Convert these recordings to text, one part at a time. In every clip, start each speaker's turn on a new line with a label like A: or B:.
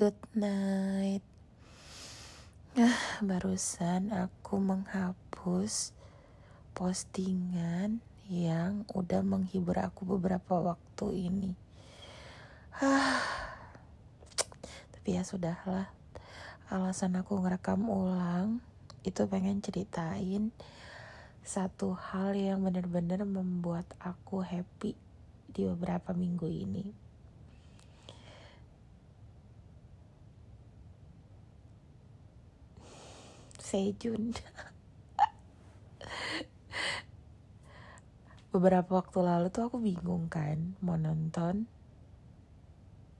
A: good night. Ah, barusan aku menghapus postingan yang udah menghibur aku beberapa waktu ini. Ah, tapi ya sudahlah. Alasan aku ngerekam ulang itu pengen ceritain satu hal yang benar-benar membuat aku happy di beberapa minggu ini. Sejun. Beberapa waktu lalu tuh aku bingung kan mau nonton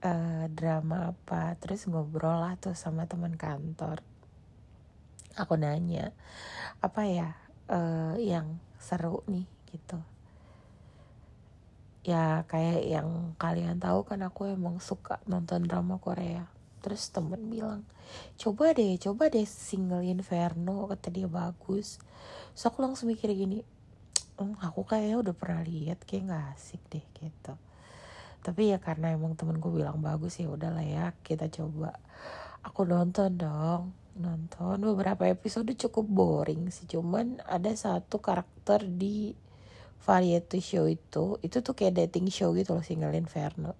A: uh, drama apa, terus ngobrol lah tuh sama teman kantor. Aku nanya, apa ya uh, yang seru nih gitu ya kayak yang kalian tahu kan aku emang suka nonton drama Korea terus temen bilang coba deh coba deh single Inferno kata dia bagus. So aku langsung mikir gini hm, aku kayaknya udah pernah lihat kayak nggak asik deh gitu. Tapi ya karena emang temenku bilang bagus ya udahlah ya kita coba. Aku nonton dong nonton. Beberapa episode cukup boring sih cuman ada satu karakter di variety show itu itu tuh kayak dating show gitu loh single inferno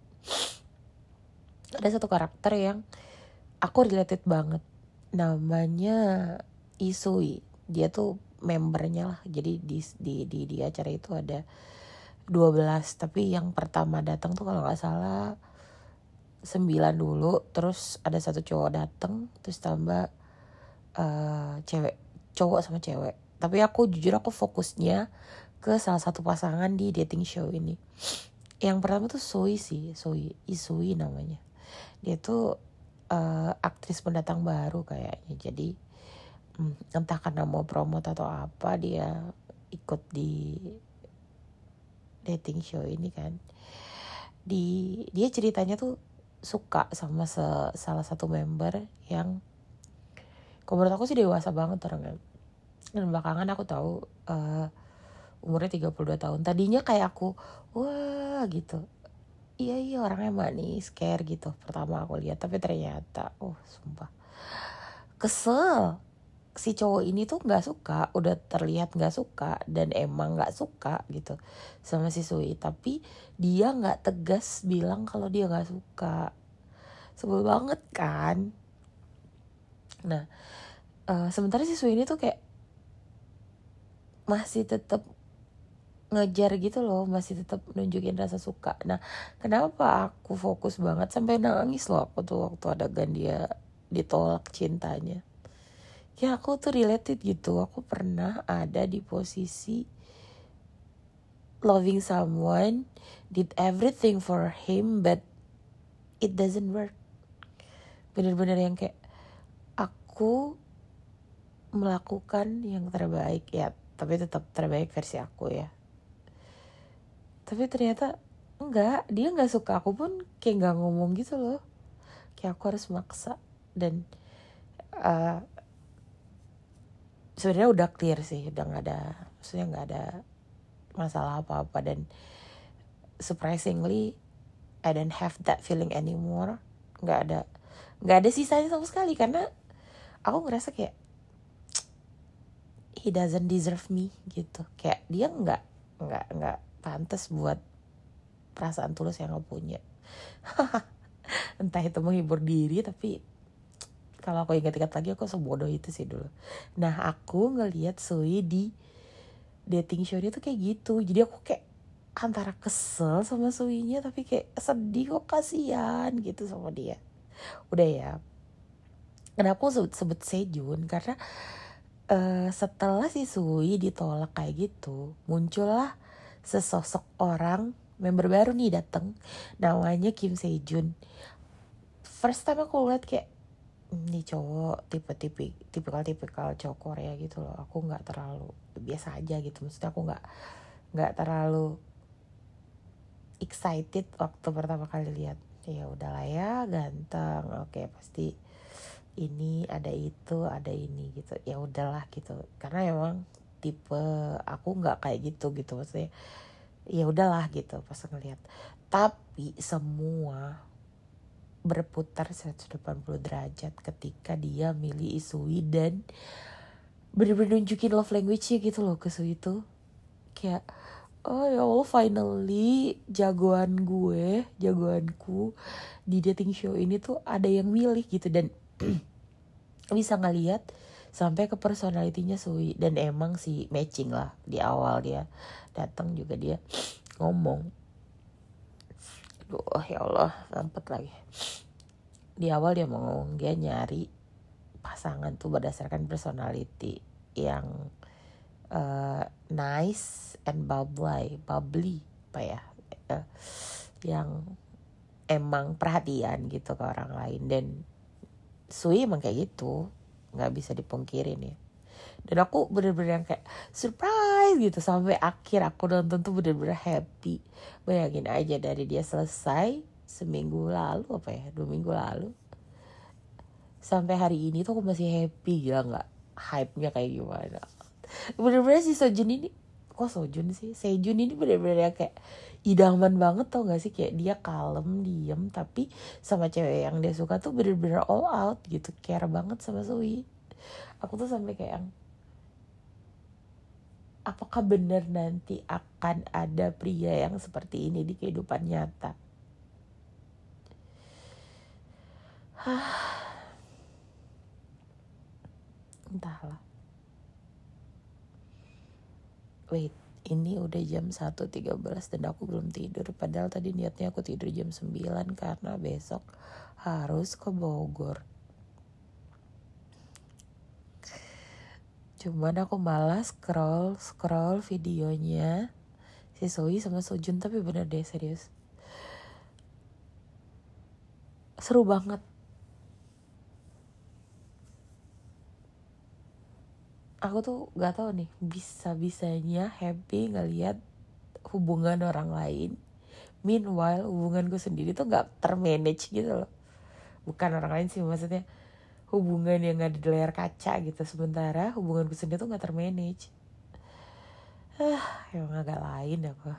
A: ada satu karakter yang aku related banget. Namanya Isui. Dia tuh membernya lah. Jadi di di di, di acara itu ada 12 tapi yang pertama datang tuh kalau nggak salah 9 dulu. Terus ada satu cowok datang. Terus tambah uh, cewek cowok sama cewek. Tapi aku jujur aku fokusnya ke salah satu pasangan di dating show ini. Yang pertama tuh Soi sih, Soi, Isui namanya. Dia tuh uh, aktris pendatang baru kayaknya. Jadi hmm, entah karena mau promote atau apa dia ikut di dating show ini kan. Di dia ceritanya tuh suka sama se, salah satu member yang kalau menurut aku sih dewasa banget orangnya. Dan belakangan aku tahu uh, umurnya 32 tahun tadinya kayak aku wah gitu iya iya orangnya manis care gitu pertama aku lihat tapi ternyata oh sumpah. Kesel si cowok ini tuh nggak suka udah terlihat nggak suka dan emang nggak suka gitu sama si Sui. Tapi dia nggak tegas bilang kalau dia nggak suka. Sebel banget kan? Nah uh, sementara si Sui ini tuh kayak masih tetap ngejar gitu loh masih tetap nunjukin rasa suka. Nah kenapa aku fokus banget sampai nangis loh aku tuh waktu adegan dia ditolak cintanya? Ya aku tuh related gitu. Aku pernah ada di posisi loving someone did everything for him but it doesn't work. Bener-bener yang kayak aku melakukan yang terbaik. Ya tapi tetap terbaik versi aku ya tapi ternyata enggak. Dia nggak suka aku pun kayak nggak ngomong gitu loh. Kayak aku harus maksa dan uh, sebenarnya udah clear sih udah nggak ada maksudnya nggak ada masalah apa apa dan surprisingly I don't have that feeling anymore. Nggak ada nggak ada sisanya sama sekali karena aku ngerasa kayak he doesn't deserve me gitu. Kayak dia nggak nggak nggak pantas buat perasaan tulus yang lo punya. Entah itu menghibur diri tapi kalau aku ingat-ingat lagi aku sebodoh itu sih dulu. Nah aku ngelihat Sui di dating show dia tuh kayak gitu. Jadi aku kayak antara kesel sama Suinya tapi kayak sedih kok kasihan gitu sama dia. Udah ya. Kenapa aku sebut, sebut Sejun karena uh, setelah si Sui ditolak kayak gitu muncullah sesosok orang member baru nih dateng. Namanya Kim Sejun. First time aku lihat kayak ini cowok tipe tipe tipikal tipikal cowok Korea gitu loh. Aku nggak terlalu biasa aja gitu. Maksudnya aku nggak nggak terlalu excited waktu pertama kali lihat. Ya udahlah ya ganteng. Oke pasti ini ada itu ada ini gitu. Ya udahlah gitu. Karena emang tipe aku nggak kayak gitu gitu. Maksudnya ya udahlah gitu pas ngeliat. Tapi semua berputar 180 derajat ketika dia milih Isui dan bener-bener nunjukin love language-nya gitu loh ke Sui itu kayak oh ya Allah finally jagoan gue jagoanku di dating show ini tuh ada yang milih gitu. Dan bisa ngeliat sampai ke personalitinya Sui. Dan emang sih matching lah di awal dia. Datang juga dia ngomong. Duh ya Allah sempet lagi. Di awal dia mau ngomong dia nyari pasangan tuh berdasarkan personality yang uh, nice and bubbly bubbly apa ya uh, yang emang perhatian gitu ke orang lain. Dan Sui emang kayak gitu nggak bisa dipungkirin ya. Dan aku bener-bener yang kayak surprise gitu sampai akhir aku nonton tuh bener-bener happy. Bayangin aja dari dia selesai seminggu lalu apa ya dua minggu lalu sampai hari ini tuh aku masih happy gila nggak hype nya kayak gimana. Bener-bener si Sojun ini kok Sojun sih Sejun ini bener-bener kayak idaman banget tau gak sih kayak dia kalem diem tapi sama cewek yang dia suka tuh bener-bener all out gitu care banget sama Sui aku tuh sampai kayak yang apakah benar nanti akan ada pria yang seperti ini di kehidupan nyata? Entahlah. Wait, ini udah jam 1.13 dan aku belum tidur. Padahal tadi niatnya aku tidur jam 9 karena besok harus ke Bogor. Cuman aku malas scroll scroll videonya si Soi sama Sojun tapi bener deh serius. Seru banget. Aku tuh gak tahu nih bisa-bisanya happy ngeliat hubungan orang lain. Meanwhile hubunganku sendiri tuh gak termanage gitu loh. Bukan orang lain sih maksudnya hubungan yang ada di layar kaca gitu sementara hubunganku sendiri tuh nggak termanage ah emang agak lain aku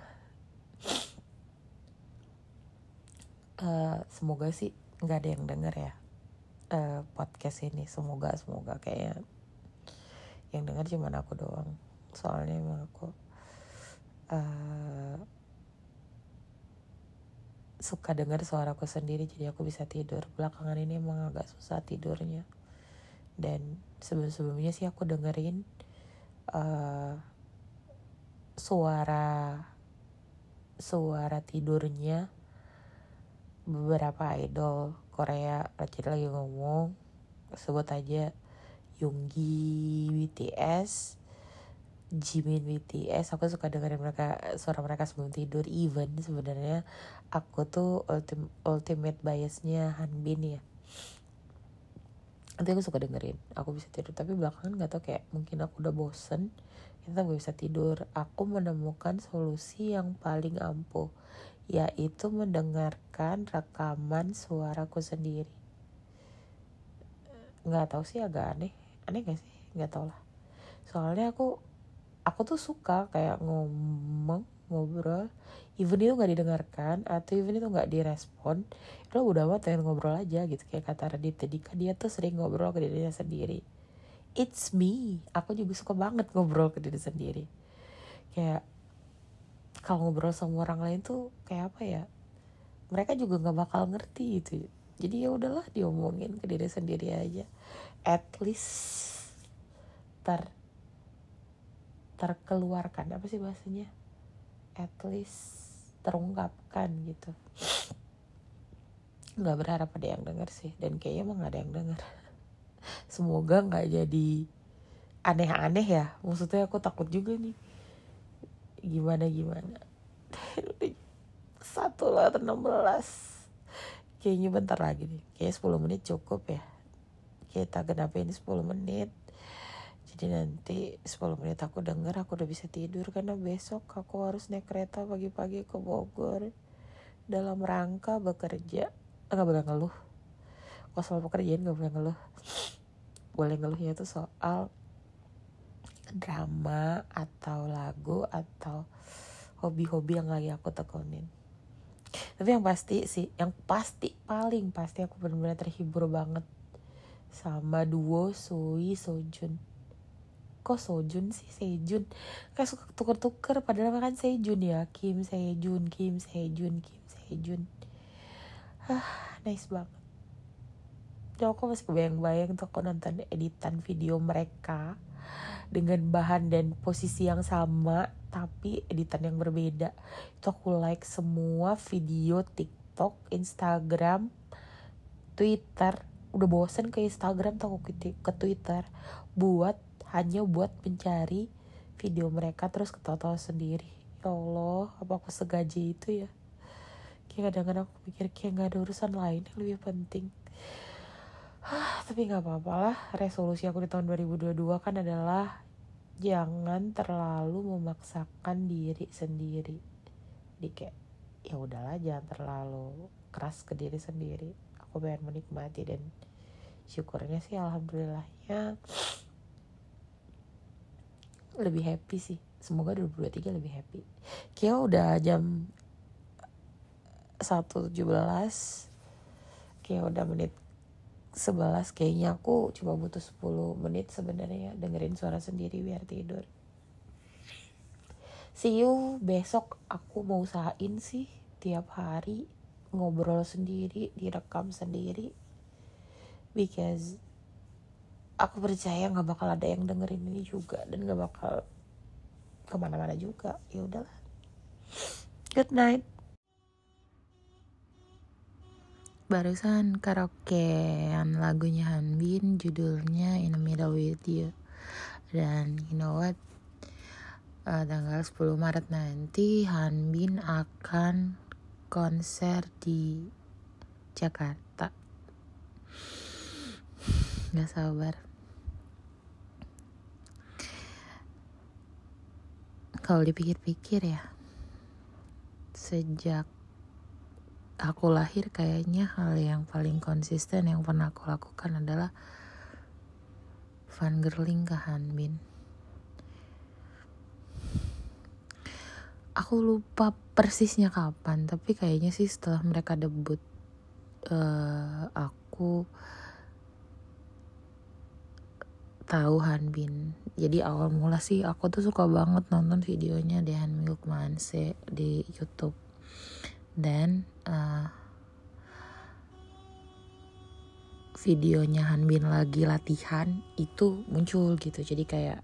A: uh, semoga sih nggak ada yang denger ya uh, podcast ini semoga semoga kayak yang denger cuma aku doang. Soalnya emang aku uh, suka dengar suaraku sendiri jadi aku bisa tidur. Belakangan ini emang agak susah tidurnya. Dan sebelum-sebelumnya sih aku dengerin uh, suara suara tidurnya beberapa idol Korea jadi lagi ngomong sebut aja Yoongi BTS Jimin BTS aku suka dengerin mereka suara mereka sebelum tidur. Even sebenarnya aku tuh ultim, ultimate biasnya Hanbin ya. Nanti aku suka dengerin aku bisa tidur. Tapi belakangan nggak tau kayak mungkin aku udah bosen kita gak bisa tidur. Aku menemukan solusi yang paling ampuh yaitu mendengarkan rekaman suaraku sendiri. Nggak tahu sih agak aneh aneh gak sih? Nggak tau lah. Soalnya aku aku tuh suka kayak ngomong ngobrol. Even itu nggak didengarkan atau even itu nggak direspon itu udah amat pengen ngobrol aja gitu. Kayak kata Radit tadi kan dia tuh sering ngobrol ke dirinya sendiri. It's me. Aku juga suka banget ngobrol ke diri sendiri. Kayak kalau ngobrol sama orang lain tuh kayak apa ya? Mereka juga nggak bakal ngerti gitu. Jadi ya udahlah diomongin ke diri sendiri aja at least ter terkeluarkan apa sih bahasanya? At least terungkapkan gitu. Nggak berharap ada yang denger sih dan kayaknya emang gak ada yang denger. Semoga nggak jadi aneh-aneh ya. Maksudnya aku takut juga nih. Gimana gimana? Satu lah enam belas. Kayaknya bentar lagi nih. Kayak 10 menit cukup ya kita kenapa ini 10 menit. Jadi nanti 10 menit aku denger aku udah bisa tidur karena besok aku harus naik kereta pagi-pagi ke Bogor. Dalam rangka bekerja. Nggak boleh ngeluh. Kalau soal pekerjaan nggak boleh ngeluh. Boleh ngeluhnya itu soal drama atau lagu atau hobi-hobi yang lagi aku tekunin. Tapi yang pasti sih yang pasti paling pasti aku benar-benar terhibur banget sama duo Sui Sojun. Kok Sojun sih? Sejun. Kayak suka tuker-tuker padahal kan Sejun ya. Kim Sejun Kim Sejun Kim Sejun. Ah nice banget. Jadi aku masih kebayang-bayang tuh aku nonton editan video mereka dengan bahan dan posisi yang sama tapi editan yang berbeda. Itu aku like semua video TikTok Instagram Twitter udah bosen ke Instagram aku ke Twitter buat hanya buat mencari video mereka terus ketawa-tawa sendiri. Ya Allah apa aku segaji itu ya? Kayak kadang-kadang aku pikir kayak gak ada urusan lain yang lebih penting. Hah, tapi nggak apa-apa lah. Resolusi aku di tahun 2022 kan adalah jangan terlalu memaksakan diri sendiri. Jadi kayak ya udahlah jangan terlalu keras ke diri sendiri aku pengen menikmati dan syukurnya sih alhamdulillahnya lebih happy sih. Semoga 2023 lebih happy. Kayak udah jam 1.17 kayak udah menit 11 kayaknya aku cuma butuh 10 menit sebenarnya dengerin suara sendiri biar tidur. See you besok. Aku mau usahain sih tiap hari ngobrol sendiri direkam sendiri. Because aku percaya nggak bakal ada yang dengerin ini juga dan nggak bakal ke mana-mana juga. Ya udahlah. Good night. Barusan karaokean lagunya Hanbin judulnya In the Middle with You. Dan you know what? Uh, tanggal 10 Maret nanti Hanbin akan konser di Jakarta. Nggak sabar. Kalau dipikir-pikir ya sejak aku lahir kayaknya hal yang paling konsisten yang pernah aku lakukan adalah fangirling ke Hanbin aku lupa persisnya kapan tapi kayaknya sih setelah mereka debut uh, aku tahu Hanbin jadi awal mula sih aku tuh suka banget nonton videonya Han Myuk Manse di YouTube. Dan uh, videonya Hanbin lagi latihan itu muncul gitu. Jadi kayak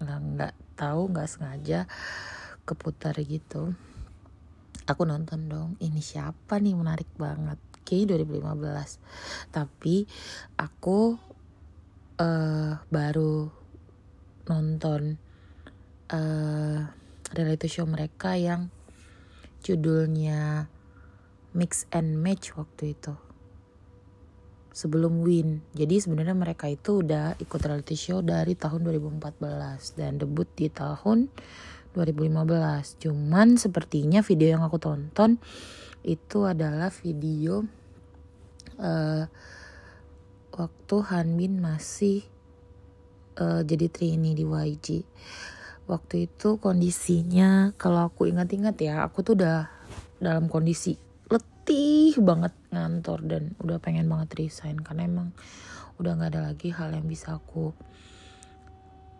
A: nggak nggak tahu nggak sengaja keputar gitu aku nonton dong ini siapa nih menarik banget. Kayak 2015 tapi aku uh, baru nonton uh, reality show mereka yang judulnya Mix and Match waktu itu. Sebelum Win. Jadi sebenarnya mereka itu udah ikut reality show dari tahun 2014 dan debut di tahun 2015 cuman sepertinya video yang aku tonton itu adalah video uh, waktu Hanbin masih uh, jadi trainee di YG waktu itu kondisinya kalau aku ingat-ingat ya aku tuh udah dalam kondisi letih banget ngantor dan udah pengen banget resign karena emang udah nggak ada lagi hal yang bisa aku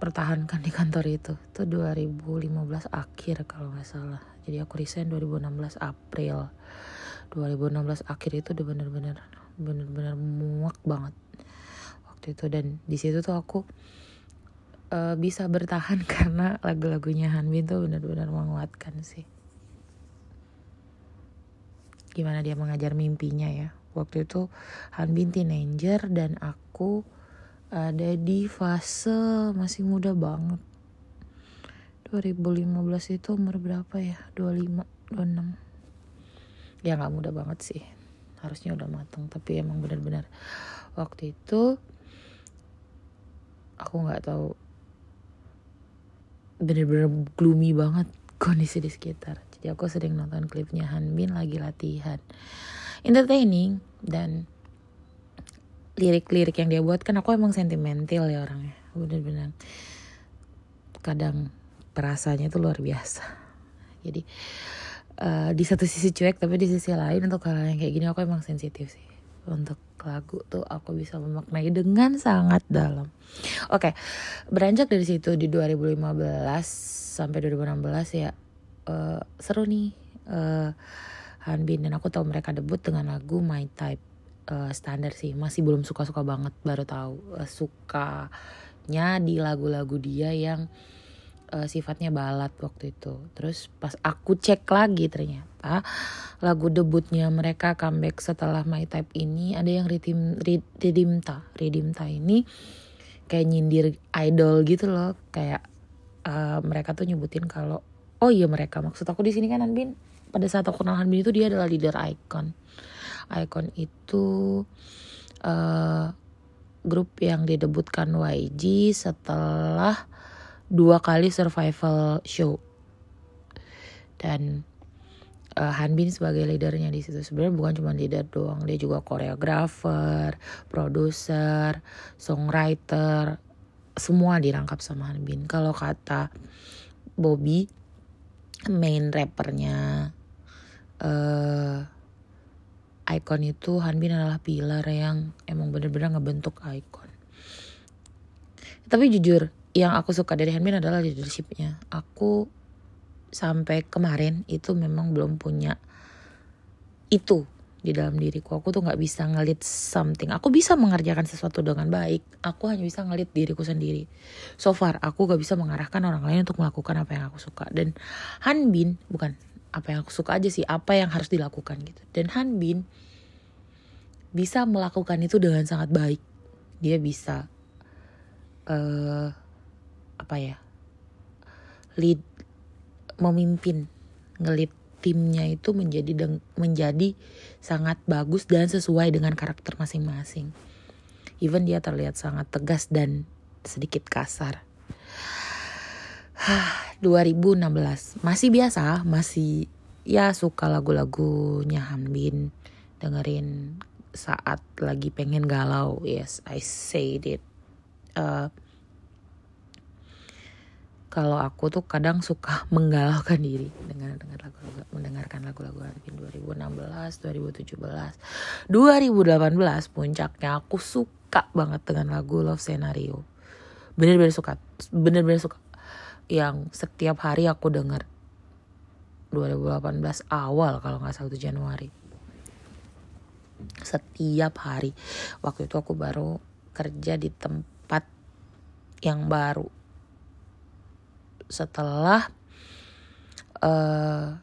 A: pertahankan di kantor itu. Itu 2015 akhir kalau nggak salah. Jadi aku resign 2016 April. 2016 akhir itu udah bener-bener bener-bener muak banget. Waktu itu. Dan di situ tuh aku uh, bisa bertahan karena lagu-lagunya Hanbin tuh benar-benar menguatkan sih. Gimana dia mengajar mimpinya ya. Waktu itu Hanbin teenager dan aku ada di fase masih muda banget. 2015 itu umur berapa ya? 25 26 ya nggak muda banget sih. Harusnya udah matang tapi emang benar-benar. Waktu itu aku nggak tahu. Bener-bener gloomy banget kondisi di sekitar. Jadi aku sering nonton klipnya Hanbin lagi latihan. Entertaining dan lirik-lirik yang dia buat kan aku emang sentimental ya orangnya. Bener-bener. Kadang perasaannya tuh luar biasa. Jadi uh, di satu sisi cuek tapi di sisi lain untuk hal yang kayak gini aku emang sensitif sih. Untuk lagu tuh aku bisa memaknai dengan sangat dalam. Oke, okay, beranjak dari situ di 2015 sampai 2016 ya uh, seru nih uh, Hanbin dan aku tahu mereka debut dengan lagu My Type uh, standar sih masih belum suka-suka banget baru tahu uh, sukanya di lagu-lagu dia yang uh, sifatnya balad waktu itu. Terus pas aku cek lagi ternyata lagu debutnya mereka comeback setelah My Type ini ada yang Redim, Redimta. Redimta ini kayak nyindir idol gitu loh. Kayak uh, mereka tuh nyebutin kalau oh iya mereka maksud aku di sini kan Hanbin pada saat aku kenal Hanbin itu dia adalah leader icon. Icon itu uh, grup yang didebutkan YG setelah dua kali survival show. Dan uh, Hanbin sebagai leadernya di situ sebenarnya bukan cuma leader doang dia juga koreografer, produser, songwriter semua dirangkap sama Hanbin. Kalau kata Bobby main rappernya uh, Icon itu Hanbin adalah pilar yang emang bener-bener ngebentuk Icon tapi jujur yang aku suka dari Hanbin adalah leadershipnya. Aku sampai kemarin itu memang belum punya itu di dalam diriku. Aku tuh nggak bisa ngelit something. Aku bisa mengerjakan sesuatu dengan baik. Aku hanya bisa ngelit diriku sendiri. So far aku gak bisa mengarahkan orang lain untuk melakukan apa yang aku suka. Dan Hanbin bukan apa yang aku suka aja sih. Apa yang harus dilakukan gitu. Dan Hanbin bisa melakukan itu dengan sangat baik. Dia bisa uh, apa ya lead memimpin ngelit timnya itu menjadi menjadi sangat bagus dan sesuai dengan karakter masing-masing. Even dia terlihat sangat tegas dan sedikit kasar. 2016 masih biasa, masih ya suka lagu-lagunya Hanbin dengerin saat lagi pengen galau. Yes, I said it. Uh, kalau aku tuh kadang suka menggalaukan diri dengan dengar lagu-lagu mendengarkan lagu-lagu Arvin 2016, 2017, 2018 puncaknya aku suka banget dengan lagu Love Scenario. Bener-bener suka, bener-bener suka. Yang setiap hari aku denger 2018 awal kalau nggak salah itu Januari. Setiap hari. Waktu itu aku baru kerja di tempat yang baru setelah uh,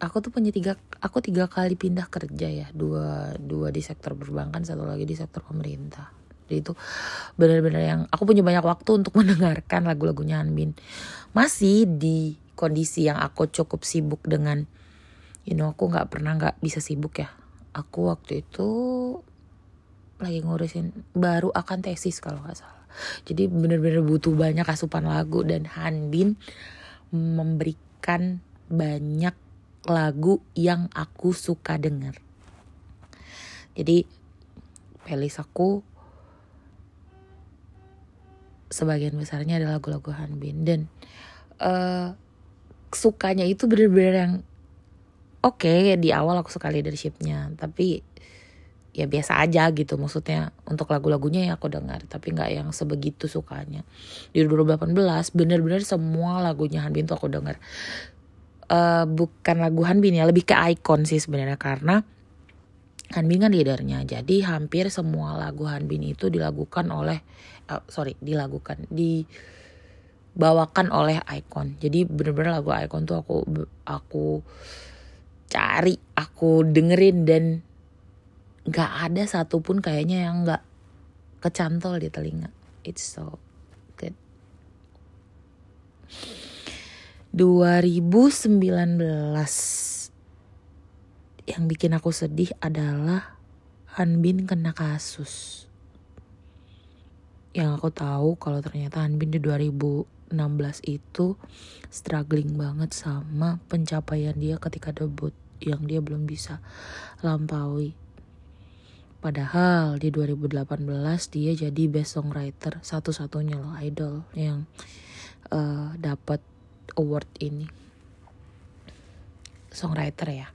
A: aku tuh punya tiga aku tiga kali pindah kerja ya dua dua di sektor perbankan satu lagi di sektor pemerintah jadi itu. Benar-benar yang aku punya banyak waktu untuk mendengarkan lagu-lagunya Anbin masih di kondisi yang aku cukup sibuk dengan you know aku nggak pernah nggak bisa sibuk ya. Aku waktu itu lagi ngurusin baru akan tesis kalau nggak salah. Jadi bener-bener butuh banyak asupan lagu dan Hanbin memberikan banyak lagu yang aku suka denger jadi playlist aku sebagian besarnya adalah lagu-lagu Hanbin. Dan uh, sukanya itu bener-bener yang oke. Okay, di awal aku suka leadershipnya tapi ya biasa aja gitu. Maksudnya untuk lagu-lagunya yang aku dengar tapi nggak yang sebegitu sukanya. Di 2018 bener-bener semua lagunya Hanbin tuh aku dengar. Uh, bukan lagu Hanbin ya lebih ke icon sih sebenarnya karena Hanbin kan leadernya. Jadi hampir semua lagu Hanbin itu dilakukan oleh uh, sorry dilakukan dibawakan oleh icon. Jadi bener-bener lagu icon tuh aku aku cari aku dengerin dan nggak ada satupun kayaknya yang nggak kecantol di telinga. It's so good. 2019 yang bikin aku sedih adalah Hanbin kena kasus yang aku tahu kalau ternyata Hanbin di 2016 itu struggling banget sama pencapaian dia ketika debut yang dia belum bisa lampaui Padahal di 2018 dia jadi best songwriter satu-satunya loh idol yang uh, dapat award ini. songwriter ya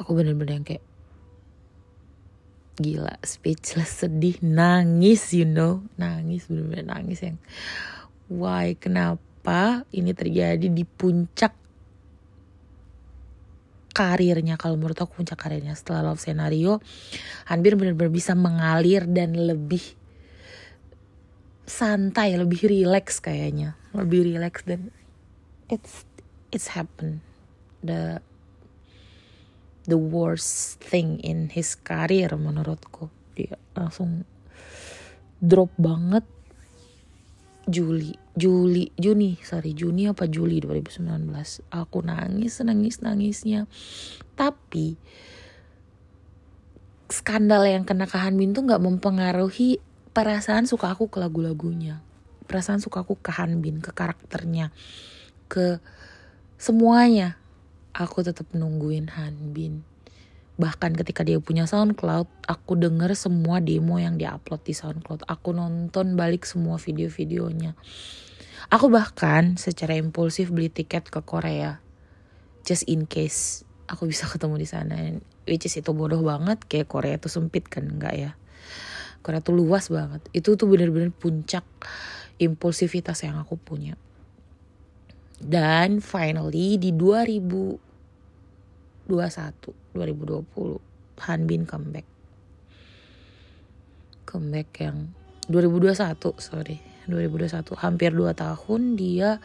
A: aku bener-bener yang kayak gila speechless sedih nangis you know. Nangis bener-bener nangis yang why kenapa ini terjadi di puncak karirnya? Kalau menurut aku puncak karirnya. Setelah love scenario Hanbir benar-benar bisa mengalir dan lebih santai lebih relax kayaknya. Lebih relax dan it's it's happen the the worst thing in his career menurutku. Dia langsung drop banget. Juli Juli Juni sorry Juni apa Juli 2019 aku nangis nangis nangisnya. Tapi skandal yang kena ke Hanbin tuh nggak mempengaruhi perasaan suka aku ke lagu-lagunya. Perasaan suka aku ke Hanbin ke karakternya ke semuanya aku tetap nungguin Hanbin bahkan ketika dia punya SoundCloud aku denger semua demo yang dia upload di SoundCloud. Aku nonton balik semua video-videonya. Aku bahkan secara impulsif beli tiket ke Korea. Just in case aku bisa ketemu di sana. Which is itu bodoh banget kayak Korea tuh sempit kan enggak ya? Korea tuh luas banget. Itu tuh bener-bener puncak impulsivitas yang aku punya. Dan finally di 2000 2021 2020 Hanbin comeback. Comeback yang 2021 sorry. 2021 hampir 2 tahun dia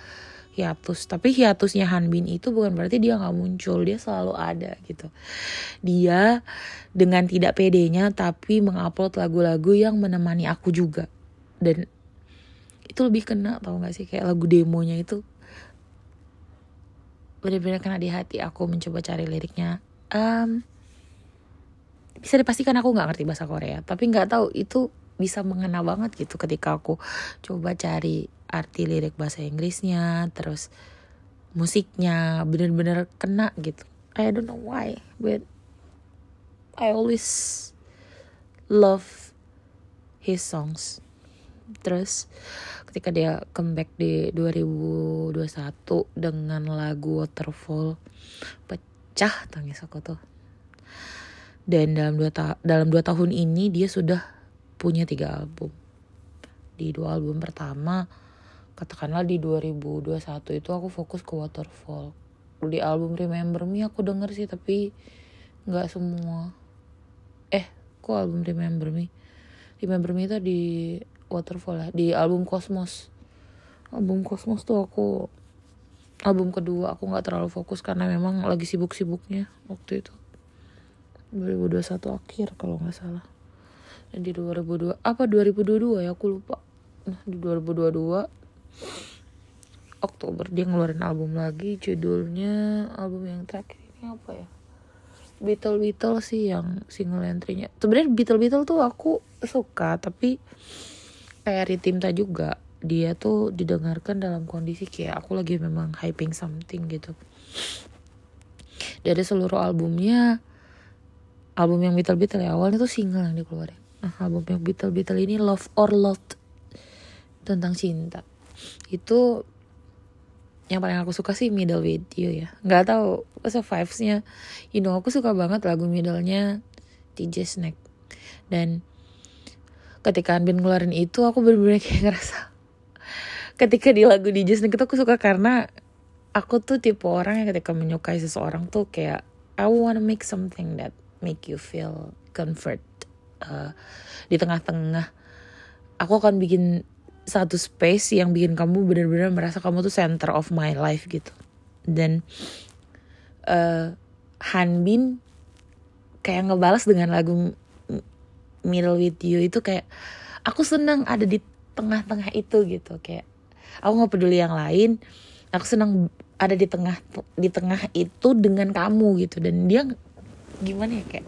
A: hiatus. Tapi hiatusnya Hanbin itu bukan berarti dia nggak muncul dia selalu ada gitu. Dia dengan tidak pedenya tapi mengupload lagu-lagu yang menemani aku juga. Dan itu lebih kena tau gak sih? Kayak lagu demonya itu benar-benar kena di hati aku mencoba cari liriknya. Um, bisa dipastikan aku nggak ngerti bahasa Korea tapi nggak tahu itu bisa mengena banget gitu ketika aku coba cari arti lirik bahasa Inggrisnya terus musiknya bener-bener kena gitu. I don't know why but I always love his songs. Terus ketika dia comeback di 2021 dengan lagu Waterfall pecah tangis aku tuh. Dan dalam dua ta dalam dua tahun ini dia sudah punya tiga album. Di dua album pertama katakanlah di 2021 itu aku fokus ke Waterfall. Di album Remember Me aku denger sih tapi nggak semua. Eh kok album Remember Me? Remember Me itu di Waterfall ya di album Cosmos. Album Cosmos tuh aku album kedua aku nggak terlalu fokus karena memang lagi sibuk-sibuknya waktu itu. 2021 akhir kalau nggak salah. Dan di 2002 apa 2022 ya aku lupa. Nah di 2022 Oktober dia ngeluarin album lagi judulnya album yang terakhir ini apa ya? Beetle Beetle sih yang single entry-nya. Sebenarnya Beetle Beetle tuh aku suka tapi kayak Ritimta juga dia tuh didengarkan dalam kondisi kayak aku lagi memang hyping something gitu. Dari seluruh albumnya album yang Beatle Beatle ya awalnya tuh single yang dikeluarin. Nah, album yang Beatle Beatle ini Love or Lot tentang cinta. Itu yang paling aku suka sih middle video ya. Nggak tahu masa vibesnya you know aku suka banget lagu middlenya TJ Snack dan ketika Anbin ngeluarin itu aku bener-bener kayak ngerasa ketika di lagu DJ Snake itu aku suka karena aku tuh tipe orang yang ketika menyukai seseorang tuh kayak I wanna make something that make you feel comfort uh, di tengah-tengah. Aku akan bikin satu space yang bikin kamu benar-benar merasa kamu tuh center of my life gitu. Dan uh, Hanbin kayak ngebalas dengan lagu middle with you itu kayak aku senang ada di tengah-tengah itu gitu kayak aku nggak peduli yang lain aku senang ada di tengah di tengah itu dengan kamu gitu. Dan dia gimana ya kayak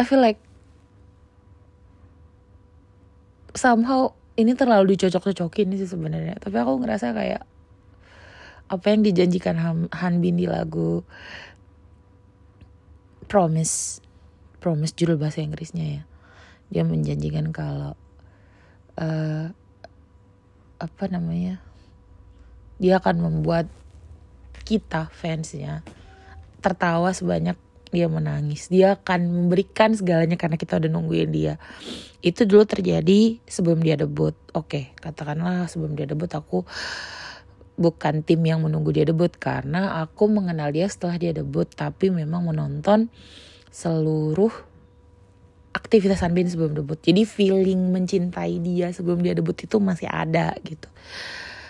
A: I feel like somehow ini terlalu dicocok-cocokin sih sebenarnya. Tapi aku ngerasa kayak apa yang dijanjikan Han, Han Bin di lagu Promise promise judul bahasa Inggrisnya ya. Dia menjanjikan kalau uh, apa namanya dia akan membuat kita fansnya tertawa sebanyak dia menangis. Dia akan memberikan segalanya karena kita udah nungguin dia. Itu dulu terjadi sebelum dia debut. Oke katakanlah sebelum dia debut aku bukan tim yang menunggu dia debut karena aku mengenal dia setelah dia debut tapi memang menonton seluruh aktivitas Hanbin sebelum debut. Jadi feeling mencintai dia sebelum dia debut itu masih ada gitu.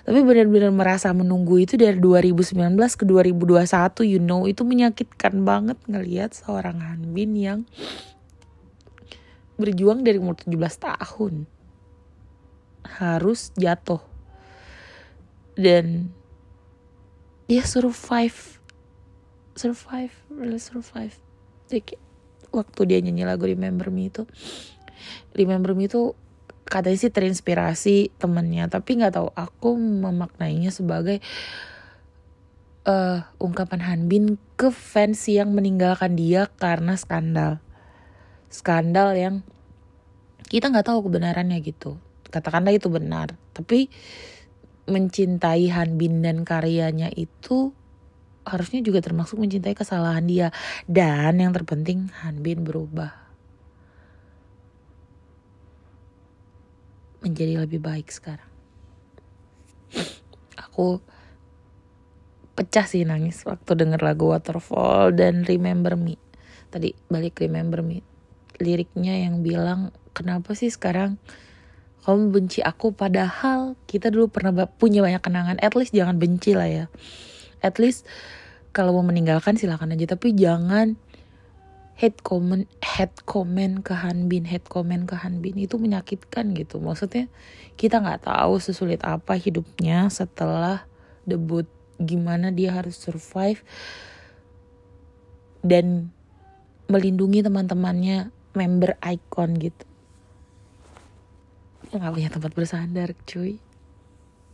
A: Tapi benar-benar merasa menunggu itu dari 2019 ke 2021 you know itu menyakitkan banget ngelihat seorang Hanbin yang berjuang dari umur 17 tahun. Harus jatuh. Dan dia survive survive really survive Jadi, waktu dia nyanyi lagu Remember Me itu Remember Me itu katanya sih terinspirasi temennya tapi nggak tahu aku memaknainya sebagai uh, ungkapan Hanbin ke fans yang meninggalkan dia karena skandal. Skandal yang kita nggak tahu kebenarannya gitu. Katakanlah itu benar tapi mencintai Hanbin dan karyanya itu harusnya juga termasuk mencintai kesalahan dia dan yang terpenting Hanbin berubah menjadi lebih baik sekarang. Aku pecah sih nangis waktu denger lagu Waterfall dan Remember Me. Tadi balik Remember Me. Liriknya yang bilang, kenapa sih sekarang kamu benci aku padahal kita dulu pernah punya banyak kenangan. At least jangan benci lah ya. At least kalau mau meninggalkan silakan aja tapi jangan hate comment hate comment ke Hanbin hate comment ke Hanbin itu menyakitkan gitu. Maksudnya kita nggak tahu sesulit apa hidupnya setelah debut gimana dia harus survive dan melindungi teman-temannya member icon gitu. Dia nggak punya tempat bersandar cuy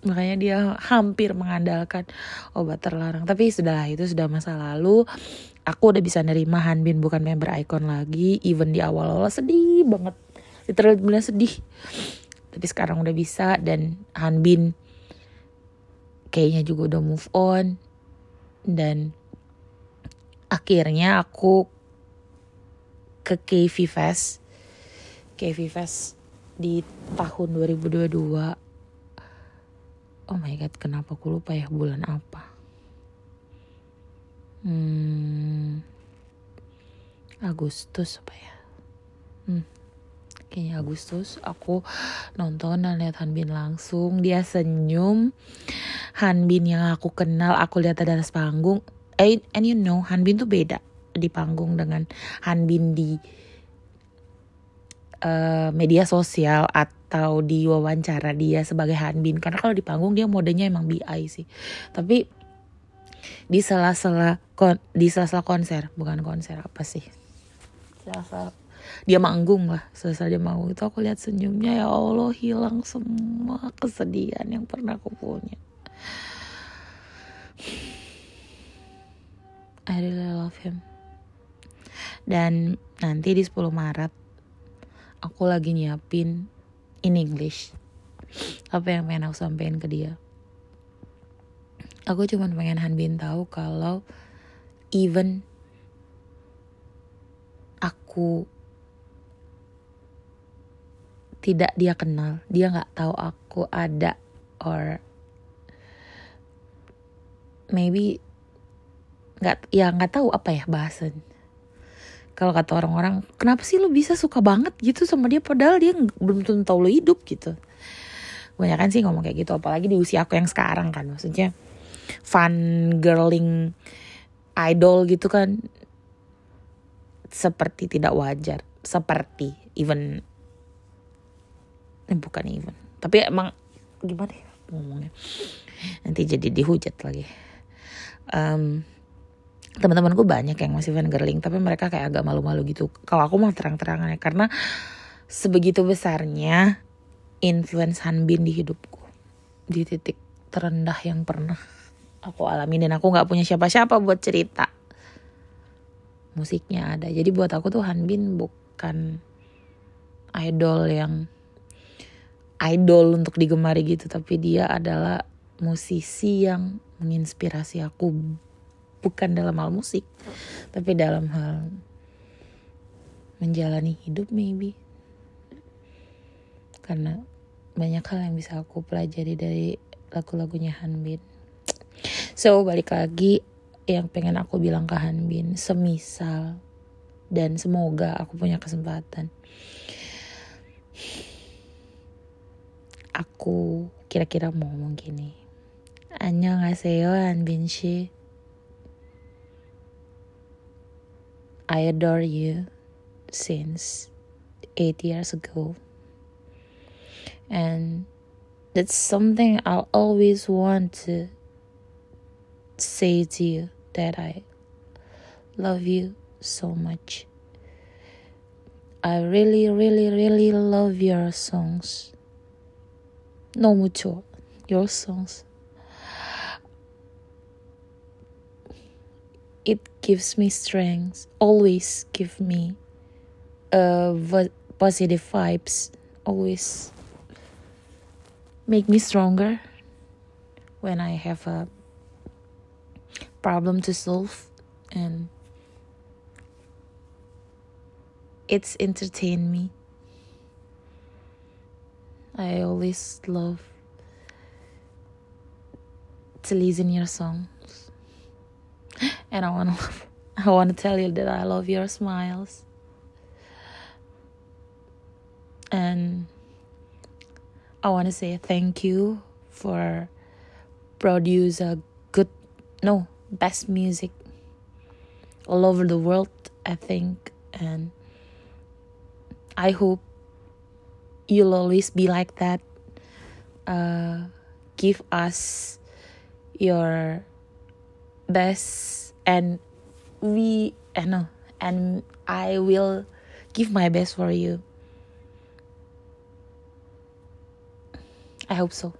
A: makanya dia hampir mengandalkan obat terlarang. Tapi sudah itu sudah masa lalu. Aku udah bisa nerima Hanbin bukan member icon lagi. Even di awal-awal sedih banget. Literally bener sedih. Tapi sekarang udah bisa dan Hanbin kayaknya juga udah move on. Dan akhirnya aku ke KV Fest. KV Fest di tahun 2022 oh my god kenapa aku lupa ya bulan apa? Hmm, Agustus apa ya? Hmm, kayaknya Agustus aku nonton dan lihat Hanbin langsung. Dia senyum. Hanbin yang aku kenal aku lihat ada atas panggung. And, and you know Hanbin tuh beda di panggung dengan Hanbin di uh, media sosial atau di wawancara dia sebagai Hanbin. Karena kalau di panggung dia modenya emang BI sih. Tapi di sela-sela di sela-sela konser bukan konser apa sih? Dia manggung lah selesai dia manggung. Itu aku lihat senyumnya ya Allah hilang semua kesedihan yang pernah aku punya. I really love him. Dan nanti di 10 Maret aku lagi nyiapin in English. Apa yang pengen aku sampein ke dia? Aku cuma pengen Hanbin tahu kalau even aku tidak dia kenal dia nggak tahu aku ada or maybe nggak ya nggak tahu apa ya bahasan kalau kata orang-orang kenapa sih lu bisa suka banget gitu sama dia padahal dia belum tentu tahu lu hidup gitu. Banyak kan sih ngomong kayak gitu apalagi di usia aku yang sekarang kan. Maksudnya fun girling idol gitu kan seperti tidak wajar. Seperti even eh, bukan even. Tapi emang gimana ya ngomongnya? Nanti jadi dihujat lagi. Um, teman-temanku banyak yang masih fan girling tapi mereka kayak agak malu-malu gitu. Kalau aku mah terang-terangan ya karena sebegitu besarnya influence Hanbin di hidupku. Di titik terendah yang pernah aku alami. Dan aku nggak punya siapa-siapa buat cerita. Musiknya ada. Jadi buat aku tuh Hanbin bukan idol yang idol untuk digemari gitu. Tapi dia adalah musisi yang menginspirasi aku bukan dalam hal musik tapi dalam hal menjalani hidup maybe. Karena banyak hal yang bisa aku pelajari dari lagu-lagunya Hanbin so balik lagi yang pengen aku bilang ke Hanbin semisal dan semoga aku punya kesempatan. Aku kira-kira mau ngomong gini Annyeonghaseyo Hanbin Shi? I adore you since eight years ago and that's something I'll always want to say to you that I love you so much. I really, really, really love your songs. No mucho. Your songs. It gives me strength. Always give me uh, positive vibes. Always make me stronger when I have a problem to solve and it's entertained me. I always love to listen your songs. And I wanna I wanna tell you that I love your smiles. And I wanna say thank you for produce a good no best music all over the world, I think. And I hope you'll always be like that. Uh, give us your best, and we, I know, and I will give my best for you. I hope so.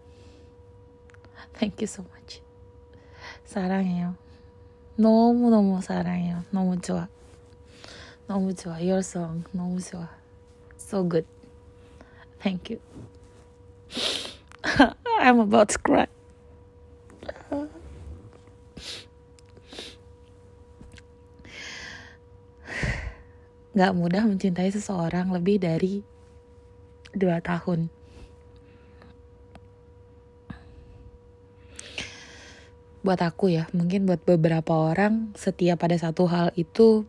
A: Thank you so much. 사랑해요. 너무너무 사랑해요. 너무 좋아. 너무 좋아. Your song 너무 좋아. So good. Thank you. I'm about to cry. Gak mudah mencintai seseorang lebih dari dua tahun. buat aku ya mungkin buat beberapa orang setia pada satu hal itu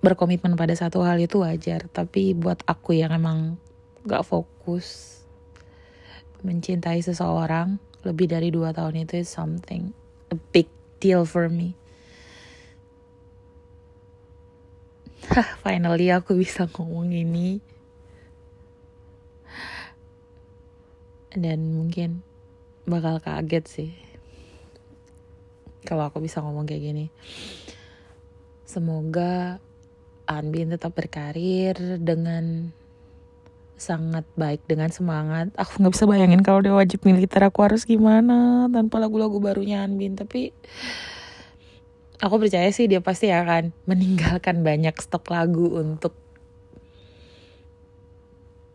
A: berkomitmen pada satu hal itu wajar tapi buat aku yang emang gak fokus mencintai seseorang lebih dari dua tahun itu is something a big deal for me Finally aku bisa ngomong ini. Dan mungkin bakal kaget sih kalau aku bisa ngomong kayak gini. Semoga Anbin tetap berkarir dengan sangat baik dengan semangat. Aku nggak bisa bayangin kalau dia wajib militer aku harus gimana tanpa lagu-lagu barunya Anbin. Tapi aku percaya sih dia pasti akan meninggalkan banyak stok lagu untuk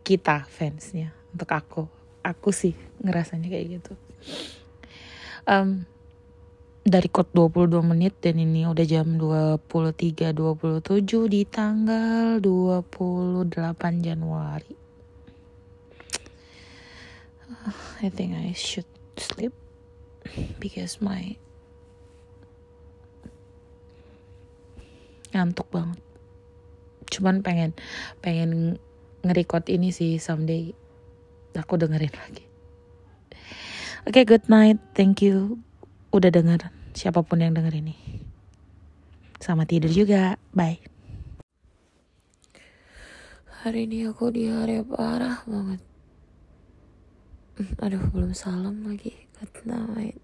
A: kita fansnya. Untuk aku. Aku sih ngerasanya kayak gitu. Um, dari kod 22 menit dan ini udah jam 23.27 di tanggal 28 Januari. I think I should sleep because my ngantuk banget. Cuman pengen pengen nge-record ini sih someday aku dengerin lagi. Oke, okay, good night. Thank you udah denger siapa pun yang denger ini. Sama tidur juga. Bye. Hari ini aku di hari parah banget. Aduh, belum salam lagi. Good night.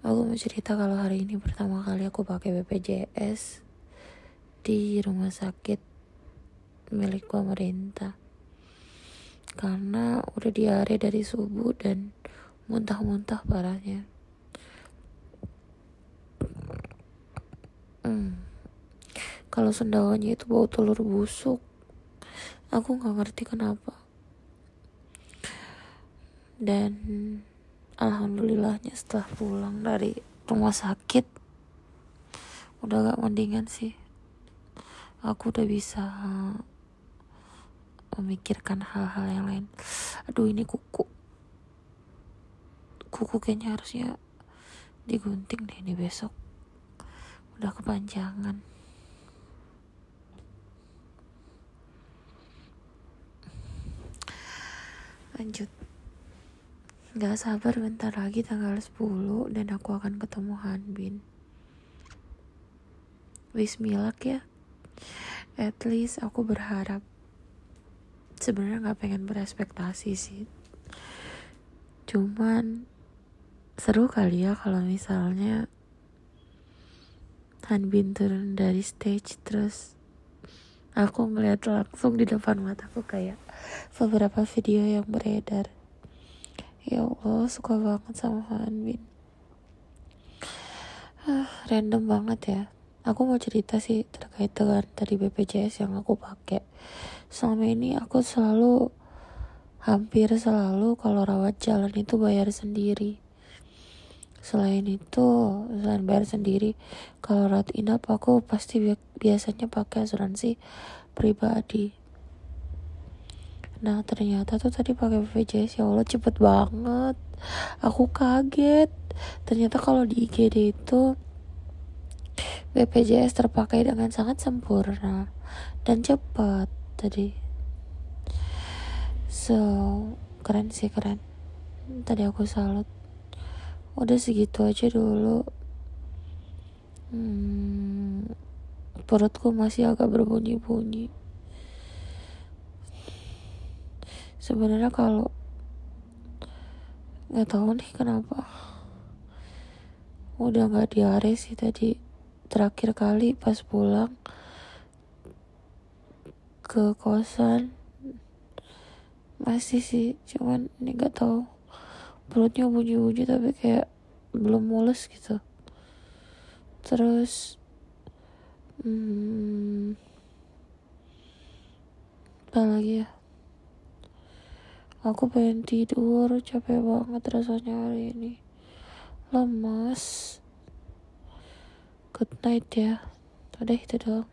A: Aku mau cerita kalau hari ini pertama kali aku pakai BPJS di rumah sakit milik pemerintah. Karena udah diare dari subuh dan muntah-muntah parahnya. Hmm. Kalau sendawanya itu bau telur busuk, aku nggak ngerti kenapa.
B: dan alhamdulillahnya setelah pulang dari rumah sakit udah gak mendingan sih aku udah bisa memikirkan hal-hal yang lain. Aduh ini kuku. Kuku kayaknya harusnya digunting deh ini besok. Udah kepanjangan. Lanjut. Gak sabar bentar lagi tanggal 10 dan aku akan ketemu Hanbin. Bismillah ya. At least aku berharap. Sebenarnya gak pengen berespektasi sih. Cuman seru kali ya kalau misalnya Hanbin turun dari stage terus aku ngeliat langsung di depan mataku kayak beberapa video yang beredar ya Allah suka banget sama Hanbin ah, random banget ya aku mau cerita sih terkait dengan tadi BPJS yang aku pakai selama ini aku selalu hampir selalu kalau rawat jalan itu bayar sendiri selain itu selain bayar sendiri kalau rawat inap aku pasti biasanya pakai asuransi pribadi Nah ternyata tuh tadi pakai BPJS ya Allah cepet banget. Aku kaget. Ternyata kalau di IGD itu BPJS terpakai dengan sangat sempurna dan cepat tadi. So keren sih keren. Tadi aku salut. Udah segitu aja dulu. Hmm, perutku masih agak berbunyi-bunyi. sebenarnya kalau nggak tahu nih kenapa udah nggak diare sih tadi terakhir kali pas pulang ke kosan masih sih cuman ini nggak tahu perutnya bunyi-bunyi tapi kayak belum mulus gitu terus hmm, apa lagi ya Aku pengen tidur, capek banget rasanya hari ini. Lemas. Good night ya. Udah itu doang.